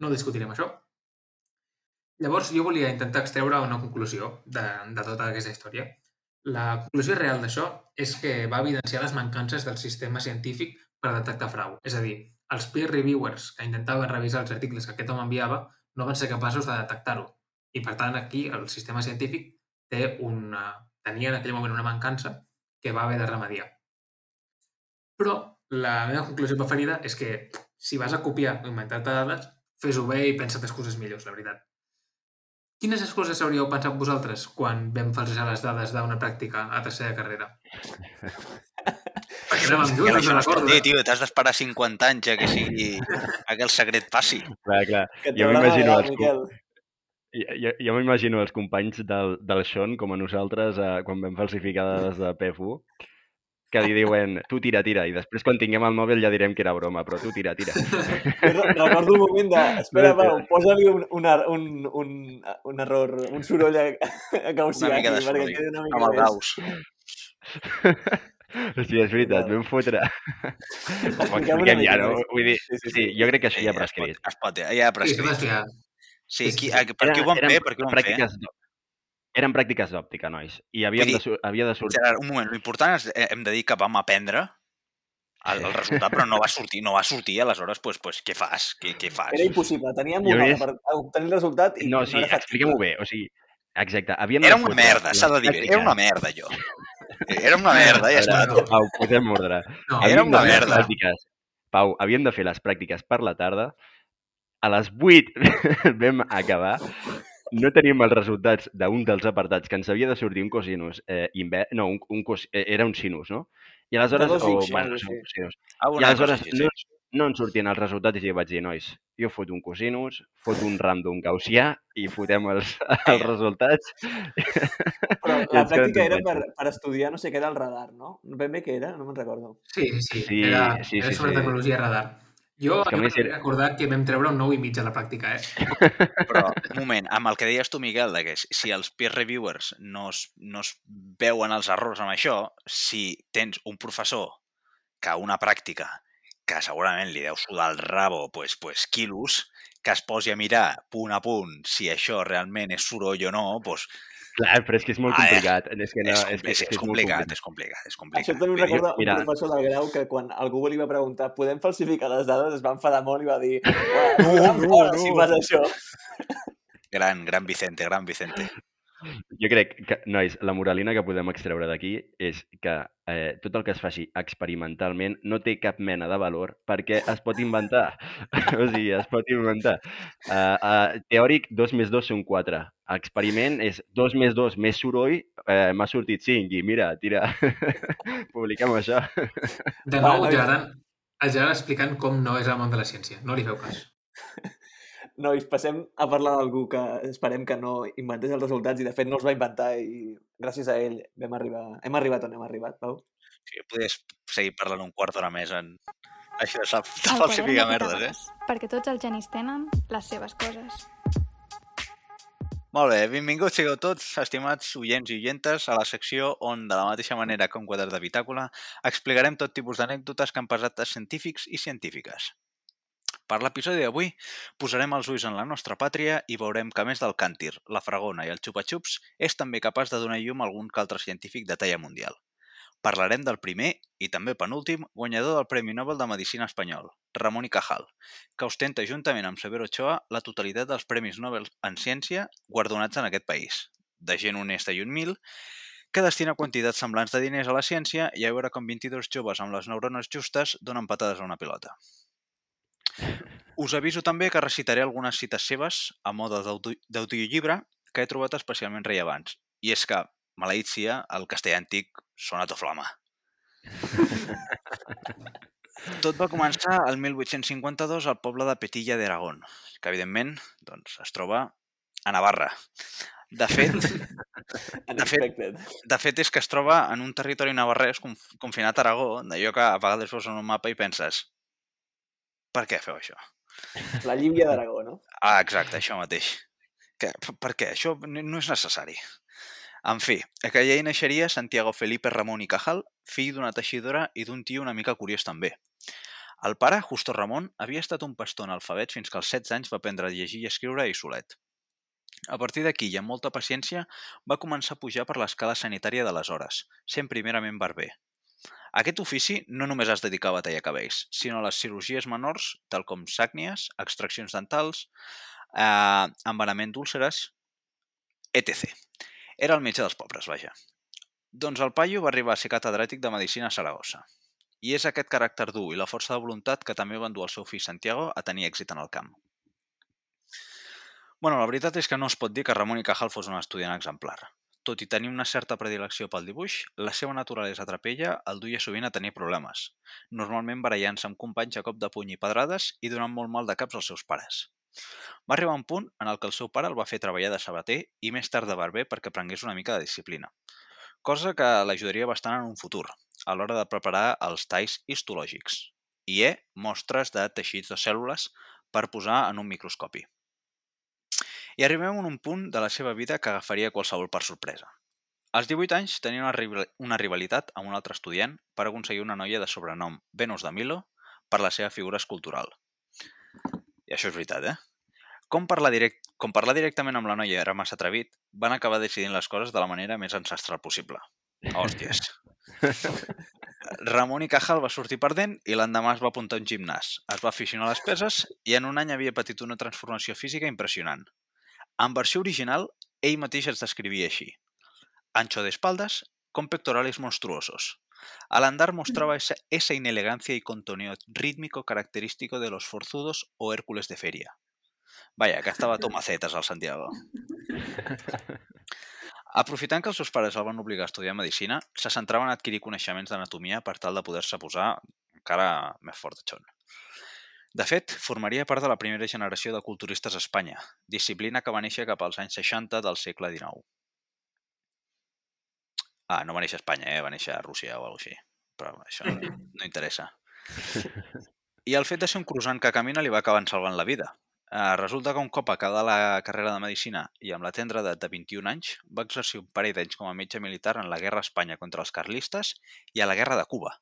no discutirem això. Llavors, jo volia intentar extreure una conclusió de, de tota aquesta història. La conclusió real d'això és que va evidenciar les mancances del sistema científic per detectar frau. És a dir, els peer reviewers que intentaven revisar els articles que aquest home enviava no van ser capaços de detectar-ho. I, per tant, aquí el sistema científic té una, tenia en aquell moment una mancança que va haver de remediar. Però la meva conclusió preferida és que si vas a copiar o inventar-te dades, fes-ho bé i pensa't excuses millors, la veritat. Quines excuses hauríeu pensat vosaltres quan vam falsejar les dades d'una pràctica a tercera carrera? Perquè anàvem Que junts, no recordo. tio, t'has d'esperar 50 anys a que sigui a que el secret passi. Clar, clar. Jo m'imagino els. Jo, jo, m'imagino els companys del, del Sean, com a nosaltres, eh, quan vam falsificar dades de PFU, que li diuen, tu tira, tira, i després quan tinguem el mòbil ja direm que era broma, però tu tira, tira. Recordo un moment de... Espera, Pau, posa-li un, un, un, un, un error, un soroll a, a gaussià mica aquí, perquè quedi una amb el mica. Gauss. Hòstia, és veritat, vam fotre... Ho expliquem mica ja, no? Vull dir, Sí, sí, sí, sí. jo crec que això ja ha es pot, prescrit. es pot, ja ha Sí, prescrit. Sí, qui, a- per qui ho van fer? Per qui ho van fer? pràctiques, d'ò- eren pràctiques d'òptica, nois. I havíem dir, de, havia de sortir... Gerard, un moment, l'important és eh, hem de dir que vam aprendre el, el resultat, però no va sortir, no va sortir, aleshores, pues, pues, què fas? Què, què fas? Era impossible, teníem Jo una hora és- per obtenir el resultat i No, sí, factible. expliquem-ho bé. O sigui, exacte, havíem Era una merda, s'ha de dir, era una merda, jo. Era una merda, ja està. veure, Pau, posem ordre. No, Era una fer merda. Pràctiques. Pau, havíem de fer les pràctiques per la tarda. A les 8 vam acabar. No teníem els resultats d'un dels apartats que ens havia de sortir un cosinus eh, inver... No, un, un cos... eh, era un sinus, no? I aleshores... O, X, bueno, no sí, un. Ah, I aleshores sí. no, no ens sortien els resultats i jo vaig dir, nois, jo foto un cosinus, foto un random gaussià i fotem els, els resultats. Però la pràctica era per, per estudiar no sé què era el radar, no? Ben bé què era? No me'n recordo. Sí, sí, Sí, era, sí, era sí, sobre sí. tecnologia radar. Jo, que jo m'he era- recordar que vam treure un 9 i mig a la pràctica, eh? Però, un moment, amb el que deies tu, Miquel, de que si els peer reviewers no es, no es veuen els errors amb això, si tens un professor que una pràctica que segurament li deu sudar el rabo pues, pues, quilos, que es posi a mirar punt a punt si això realment és soroll o no, pues, Clar, però és que és molt Ah, eh. complicat. És que no, és, és, és, és, és complicat, és complicat, és Això complicat. també em Vull dir, recorda un mira. professor del grau que quan algú li va preguntar podem falsificar les dades es va enfadar molt i va dir No, no, no, no." si fas això. Gran, gran Vicente, gran Vicente. Jo crec que, nois, la moralina que podem extreure d'aquí és que eh, tot el que es faci experimentalment no té cap mena de valor perquè es pot inventar. o sigui, es pot inventar. Uh, uh, teòric, 2 més 2 són 4. Experiment és 2 més 2 més soroll, eh, m'ha sortit 5 i mira, tira, publiquem això. De nou. Gerard, el Gerard explicant com no és el món de la ciència. No li feu cas. Nois, passem a parlar d'algú que esperem que no inventés els resultats i de fet no els va inventar i gràcies a ell vam arribar, hem arribat on hem arribat, Pau. Sí, podies seguir parlant un quart d'hora més en això de, sap- de falsificar de merdes, eh? Perquè tots els genis tenen les seves coses. Molt bé, benvinguts sigueu tots, estimats oients i oientes, a la secció on, de la mateixa manera que un quadern de bitàcola, explicarem tot tipus d'anècdotes que han passat a científics i científiques. Per l'episodi d'avui, posarem els ulls en la nostra pàtria i veurem que, més del càntir, la fragona i el xupa-xups, és també capaç de donar llum a algun que altre científic de talla mundial. Parlarem del primer, i també penúltim, guanyador del Premi Nobel de Medicina espanyol, Ramon y Cajal, que ostenta juntament amb Severo Ochoa la totalitat dels Premis Nobel en Ciència guardonats en aquest país, de gent honesta i humil, que destina quantitats semblants de diners a la ciència i a veure com 22 joves amb les neurones justes donen patades a una pilota. Us aviso també que recitaré algunes cites seves a mode d'audiollibre que he trobat especialment rellevants. I és que, maleït sia, el castellà antic sona to flama. Tot va començar el 1852 al poble de Petilla d'Aragón, que evidentment doncs, es troba a Navarra. De fet, de fet, de fet és que es troba en un territori navarrès conf confinat a Aragó, d'allò que a vegades veus en un mapa i penses per què feu això? La llívia d'Aragó, no? Ah, exacte, això mateix. Que, per, què? Això no és necessari. En fi, aquella hi naixeria Santiago Felipe Ramón y Cajal, fill d'una teixidora i d'un tio una mica curiós també. El pare, Justo Ramon, havia estat un pastor analfabet fins que als 16 anys va aprendre a llegir i escriure i solet. A partir d'aquí i amb molta paciència va començar a pujar per l'escala sanitària d'aleshores, sent primerament barber. Aquest ofici no només es dedicava a tallar cabells, sinó a les cirurgies menors, tal com sàcnies, extraccions dentals, eh, envenament d'úlceres, etc. Era el metge dels pobres, vaja. Doncs el paio va arribar a ser catedràtic de Medicina a Saragossa. I és aquest caràcter dur i la força de voluntat que també van dur el seu fill Santiago a tenir èxit en el camp. Bueno, la veritat és que no es pot dir que Ramon y Cajal fos un estudiant exemplar. Tot i tenir una certa predilecció pel dibuix, la seva naturalesa trapella el duia sovint a tenir problemes, normalment barallant-se amb companys a cop de puny i pedrades i donant molt mal de caps als seus pares. Va arribar un punt en el que el seu pare el va fer treballar de sabater i més tard de barber perquè prengués una mica de disciplina, cosa que l'ajudaria bastant en un futur, a l'hora de preparar els talls histològics, i mostres de teixits de cèl·lules per posar en un microscopi. I arribem a un punt de la seva vida que agafaria qualsevol per sorpresa. Als 18 anys tenia una, una rivalitat amb un altre estudiant per aconseguir una noia de sobrenom Venus de Milo per la seva figura escultural. I això és veritat, eh? Com parlar, direct... Com parlar directament amb la noia era massa atrevit, van acabar decidint les coses de la manera més ancestral possible. Hòsties. Ramon y Cajal va sortir perdent i l'endemà es va apuntar a un gimnàs. Es va aficionar a les peses i en un any havia patit una transformació física impressionant. En versió original, ell mateix es descrivia així. Ancho de espaldas, con pectorales monstruosos. Al andar mostraba esa, esa inelegancia y contoneo rítmico característico de los forzudos o Hércules de feria. Vaya, que estava tomacetes al Santiago. Aprofitant que els seus pares el van obligar a estudiar Medicina, se centraven a adquirir coneixements d'anatomia per tal de poder-se posar encara més fort de xon. De fet, formaria part de la primera generació de culturistes a Espanya, disciplina que va néixer cap als anys 60 del segle XIX. Ah, no va néixer a Espanya, eh? va néixer a Rússia o alguna així. Però això no, no interessa. I el fet de ser un croissant que camina li va acabar salvant la vida. Eh, resulta que un cop acabada la carrera de Medicina i amb la tendra de, de 21 anys, va exercir un parell d'anys com a metge militar en la guerra a Espanya contra els carlistes i a la guerra de Cuba,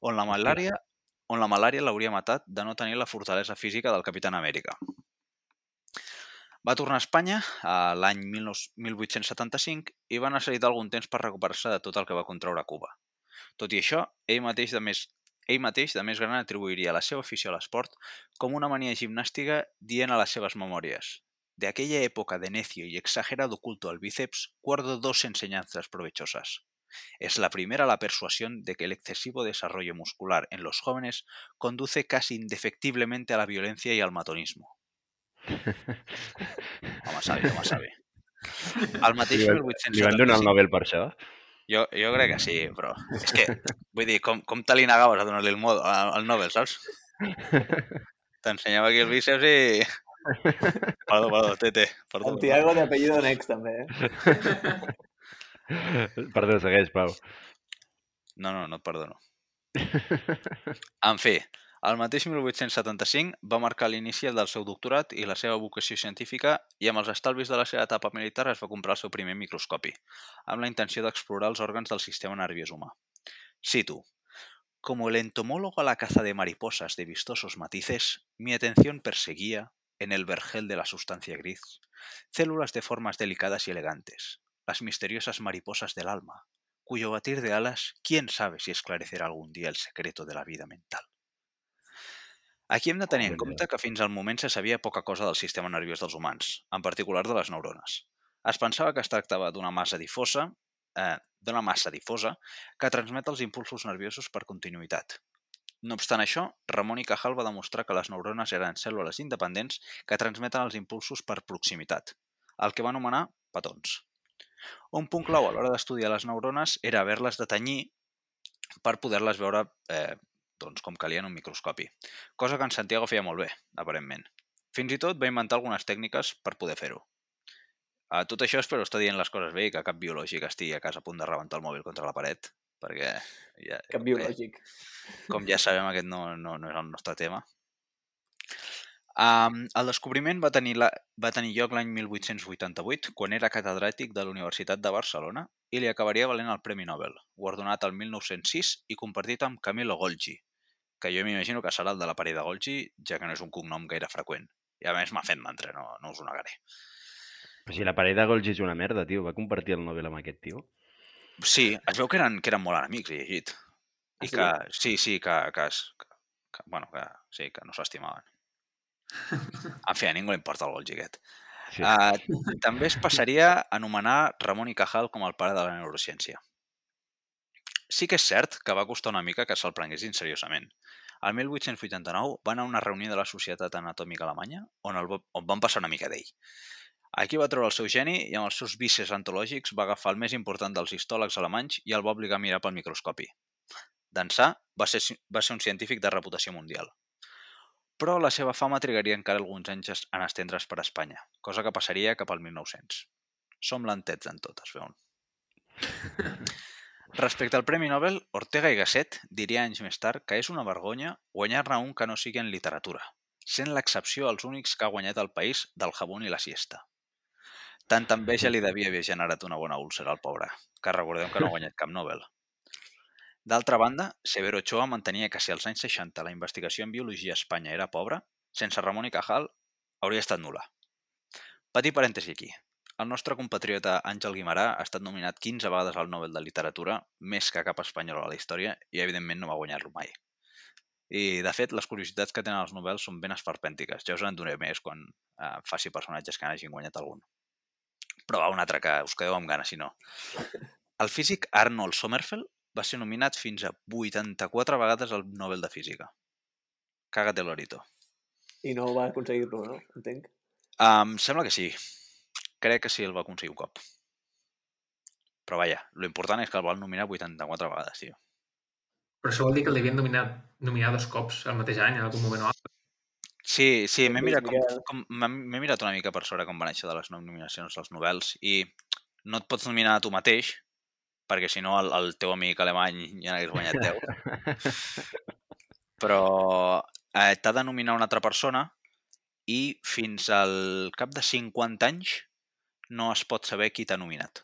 on la malària on la malària l'hauria matat de no tenir la fortalesa física del Capitán Amèrica. Va tornar a Espanya a l'any 19- 1875 i va necessitar algun temps per recuperar-se de tot el que va contraure a Cuba. Tot i això, ell mateix de més, ell mateix de més gran atribuiria la seva afició a l'esport com una mania gimnàstica dient a les seves memòries De aquella época de necio y exagerado culto al bíceps, guardo dos enseñanzas provechosas. Es la primera la persuasión de que el excesivo desarrollo muscular en los jóvenes conduce casi indefectiblemente a la violencia y al matonismo. Home savi, home savi. El mateix Li van, li van donar el 1875. Nobel per això? Jo, jo crec que sí, però és que, vull dir, com, com te li negaves a donar-li el, modo, el Nobel, saps? T'ensenyava aquí el bíceps i Perdó, perdó, Tete. Perdó, Santiago de apellido Nex, també, eh? Perdó, segueix, Pau. No, no, no et perdono. En fi, el mateix 1875 va marcar l'inici del seu doctorat i la seva vocació científica i amb els estalvis de la seva etapa militar es va comprar el seu primer microscopi, amb la intenció d'explorar els òrgans del sistema nerviós humà. Cito. Como el entomólogo a la caza de mariposas de vistosos matices, mi atención perseguía, en el vergel de la sustancia gris, células de formas delicadas y elegantes, las misteriosas mariposas del alma, cuyo batir de alas, quién sabe si esclarecerà algun dia el secreto de la vida mental. Aquí hem de tenir en compte que fins al moment se sabia poca cosa del sistema nerviós dels humans, en particular de les neurones. Es pensava que es tractava d'una massa difosa, eh, d'una massa difosa que transmet els impulsos nerviosos per continuïtat. No obstant això, Ramon i Cajal va demostrar que les neurones eren cèl·lules independents que transmeten els impulsos per proximitat, el que va anomenar petons. Un punt clau a l'hora d'estudiar les neurones era haver-les de tenyir per poder-les veure eh, doncs, com calia en un microscopi, cosa que en Santiago feia molt bé, aparentment. Fins i tot va inventar algunes tècniques per poder fer-ho. A tot això espero estar dient les coses bé i que cap biològic estigui a casa a punt de rebentar el mòbil contra la paret, perquè ja, Cap biològic. com ja sabem aquest no, no, no és el nostre tema. Um, el descobriment va tenir, la, va tenir lloc l'any 1888, quan era catedràtic de la Universitat de Barcelona i li acabaria valent el Premi Nobel, guardonat el 1906 i compartit amb Camillo Golgi, que jo m'imagino que serà el de la parella de Golgi, ja que no és un cognom gaire freqüent. I a més m'ha fet mantra, no, no us ho negaré. Però si la parella de Golgi és una merda, tio. Va compartir el Nobel amb aquest tio. Sí, es veu que eren, que eren molt enemics, he llegit. I Ah, sí? que, sí, sí, que, que, que, que, bueno, que, sí, que no s'estimaven. En fi, a ningú li importa el Golgi aquest. Sí. Uh, també es passaria a anomenar Ramon i Cajal com el pare de la neurociència. Sí que és cert que va costar una mica que se'l prenguessin seriosament. El 1889 va anar a una reunió de la Societat Anatòmica Alemanya on, el, on van passar una mica d'ell. Aquí va treure el seu geni i amb els seus vicis antològics va agafar el més important dels històlegs alemanys i el va obligar a mirar pel microscopi. D'ençà va ser, va ser un científic de reputació mundial. Però la seva fama trigaria encara alguns anys en estendre's per Espanya, cosa que passaria cap al 1900. Som lentets en tot, es veuen. Respecte al Premi Nobel, Ortega i Gasset diria anys més tard que és una vergonya guanyar-ne un que no sigui en literatura, sent l'excepció als únics que ha guanyat el país del jabón i la siesta. Tanta enveja li devia haver generat una bona úlcera al pobre, que recordeu que no ha guanyat cap Nobel. D'altra banda, Severo Ochoa mantenia que si als anys 60 la investigació en biologia a Espanya era pobra, sense Ramon i Cajal hauria estat nula. Petit parèntesi aquí. El nostre compatriota Àngel Guimarà ha estat nominat 15 vegades al Nobel de Literatura, més que cap espanyol a la història, i evidentment no va guanyar-lo mai. I, de fet, les curiositats que tenen els Nobels són ben esperpèntiques. Ja us en donaré més quan eh, faci personatges que n'hagin guanyat algun. Però va, un altre que us quedeu amb ganes, si no. El físic Arnold Sommerfeld va ser nominat fins a 84 vegades al Nobel de Física. Caga't lorito. I no va aconseguir-lo, no? Entenc. Um, sembla que sí. Crec que sí el va aconseguir un cop. Però vaja, lo important és que el van nominar 84 vegades, tio. Però això vol dir que el devien nominar, dos cops al mateix any, en algun moment o altre. Sí, sí, m'he mirat, com, com, m'he m'he mirat una mica per sobre com van això de les nominacions als Nobels i no et pots nominar a tu mateix perquè si no el, el teu amic alemany ja n'hagués guanyat 10. Però eh, t'ha de nominar una altra persona i fins al cap de 50 anys no es pot saber qui t'ha nominat.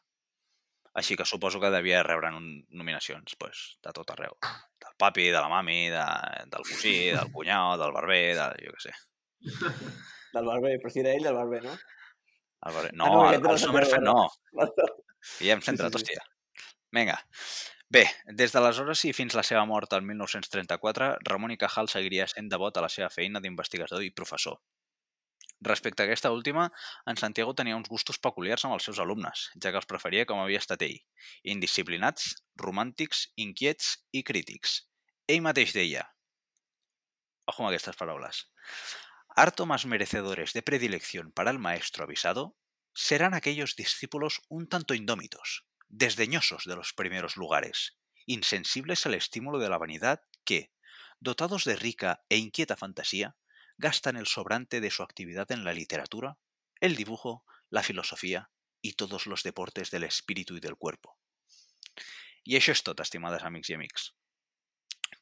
Així que suposo que devia rebre nom- nominacions pues, de tot arreu. Del papi, de la mami, de, del cosí, del cunyau, del barber, de, jo què sé. Del barber, però si era ell del barber, no? El barber. No, Ah, no, el, el el Sommerfeld no. Ja hem centrat, sí, sí. hòstia. Vinga. Bé, des d'aleshores i fins la seva mort el 1934, Ramon i Cajal seguiria sent devot a la seva feina d'investigador i professor. Respecte a aquesta última, en Santiago tenia uns gustos peculiars amb els seus alumnes, ja que els preferia com havia estat ell, indisciplinats, romàntics, inquiets i crítics. Ell mateix deia, ojo amb aquestes paraules, harto más merecedores de predilección para el maestro avisado serán aquellos discípulos un tanto indómitos, desdeñosos de los primeros lugares, insensibles al estímulo de la vanidad que, dotados de rica e inquieta fantasía, gastan el sobrante de su actividad en la literatura, el dibujo, la filosofía y todos los deportes del espíritu y del cuerpo. I això és tot, estimades amics i amics.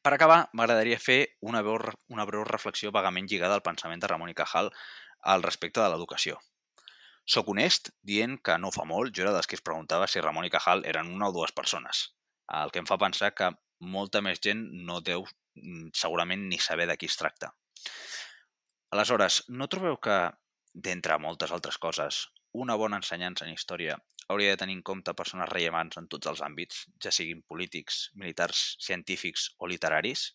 Per acabar, m'agradaria fer una una breu reflexió vagament lligada al pensament de Ramon i Cajal al respecte de l'educació. Soc honest dient que no fa molt jo era dels que es preguntava si Ramon i Cajal eren una o dues persones, el que em fa pensar que molta més gent no deu mm, segurament ni saber de qui es tracta. Aleshores, no trobeu que, d'entre moltes altres coses, una bona ensenyança en història hauria de tenir en compte persones rellevants en tots els àmbits, ja siguin polítics, militars, científics o literaris?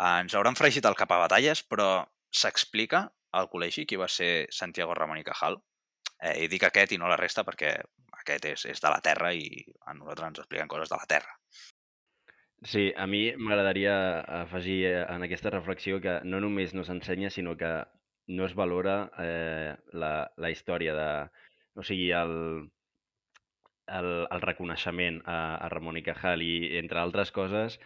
Ens hauran fregit el cap a batalles, però s'explica al col·legi qui va ser Santiago Ramon i Cajal? Eh, I dic aquest i no la resta perquè aquest és, és de la Terra i a nosaltres ens expliquen coses de la Terra. Sí, a mi m'agradaria afegir eh, en aquesta reflexió que no només no s'ensenya, sinó que no es valora eh, la, la història de... O sigui, el, el, el reconeixement a, a Ramon i Cajal i, entre altres coses,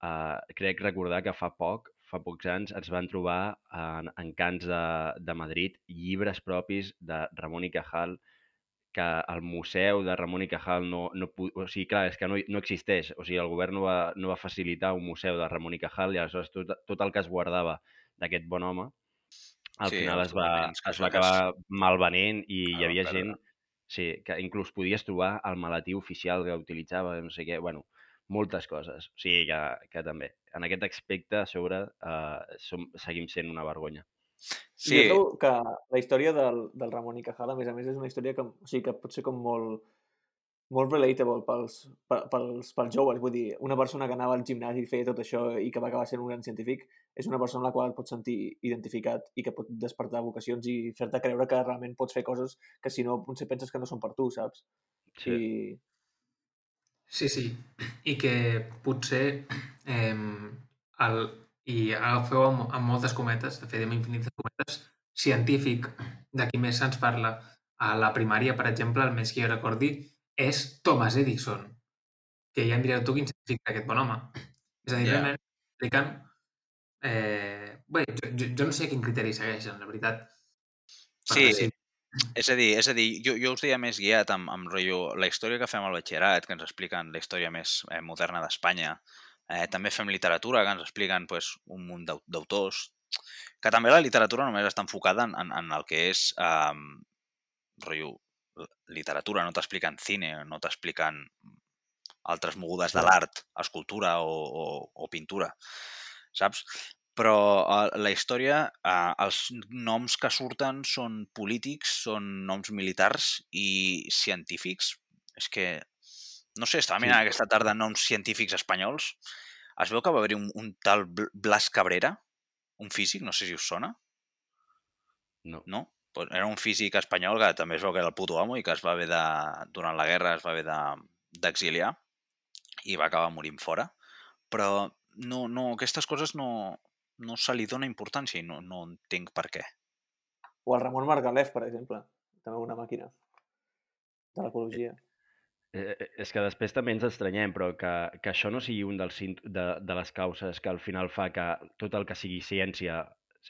eh, crec recordar que fa poc, fa pocs anys, ens van trobar en, en cants de, de Madrid llibres propis de Ramon i Cajal que el museu de Ramon i Cajal no, no... O sigui, clar, és que no, no existeix. O sigui, el govern no va, no va facilitar un museu de Ramon i Cajal i aleshores tot, tot el que es guardava d'aquest bon home al Sí, final es va, es va acabar malvenent i Ah, hi havia gent sí, que inclús podies trobar el maletí oficial que utilitzava, no sé què, bueno, moltes coses. O sigui que, que també, en aquest aspecte, a sobre, eh, som, seguim sent una vergonya. Sí. Jo trobo que la història del, del Ramon i Cajal, a més a més, és una història que, o sigui, que pot ser com molt, molt relatable pels, pe- pels, pels joves. Vull dir, una persona que anava al gimnàs i feia tot això i que va acabar sent un gran científic és una persona amb la qual et pots sentir identificat i que pot despertar vocacions i fer-te creure que realment pots fer coses que si no potser penses que no són per tu, saps? Sí. I Sí, sí. I que potser eh, el, i agafeu amb, amb moltes cometes, de fet amb infinites cometes, científic de qui més se'ns parla a la primària, per exemple, el més que jo recordi, és Thomas Edison, que ja em direu tu quin científic aquest bon home. És a dir, Ja. realment expliquen... Eh, bé, jo, jo, jo no sé quin criteri segueixen, la veritat. Sí, decidir. És a dir, és a dir jo, jo us deia més guiat amb, amb rotllo, la història que fem al batxillerat, que ens expliquen la història més eh, moderna d'Espanya. Eh, també fem literatura, que ens expliquen pues, un munt d'au- d'autors. Que també la literatura només està enfocada en, en, en el que és eh, rotllo, literatura, no t'expliquen cine, no t'expliquen altres mogudes de l'art, escultura o, o, o pintura, saps? Però eh, la història, eh, els noms que surten són polítics, són noms militars i científics. És que, no sé, estava mirant Sí. aquesta tarda noms científics espanyols. Es veu que va haver-hi un, un tal Bl- Blas Cabrera, un físic, no sé si us sona, No. no? Pues era un físic espanyol que també es veu que era el puto amo i que es va haver de, durant la guerra es va haver de- d'exiliar i va acabar morint fora. Però no, no, aquestes coses no, no se li dona importància i no, no entenc per què. O el Ramon Margalef, per exemple. També una màquina de l'ecologia. Eh, eh, és que després també ens estranyem, però que, que això no sigui un dels, de, de les causes que al final fa que tot el que sigui ciència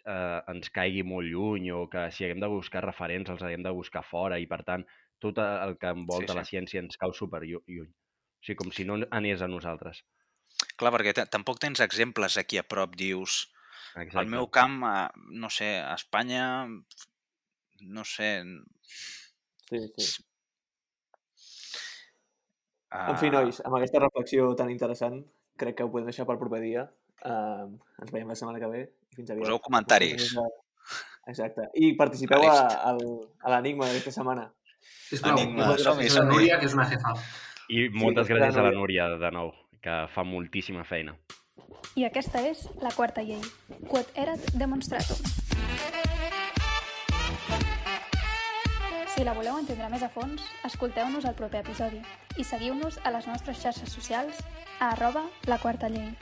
eh, ens caigui molt lluny o que si haguem de buscar referents els haguem de buscar fora i, per tant, tot el que envolta Sí, sí. la ciència ens cau super llu- lluny. O sigui, com si no anés a nosaltres. Clar, perquè tampoc tens exemples aquí a prop, dius... Exacte. Al meu camp, eh, no sé, a Espanya, no sé... Sí, sí. Uh, En fi, nois, amb aquesta reflexió tan interessant, crec que ho podem deixar pel proper dia. Uh, ens veiem la setmana que ve. i Fins aviat. Poseu comentaris. Exacte. I participeu a, al, a l'enigma d'aquesta setmana. Sisplau, Enigma, som-hi, som-hi. Núria, que és una jefa. I moltes Sí, gràcies a la. Núria de nou, que fa moltíssima feina. I aquesta és la quarta llei. Quod erat demonstratum. Si la voleu entendre més a fons, escolteu-nos al proper episodi i seguiu-nos a les nostres xarxes socials a arroba la quarta llei.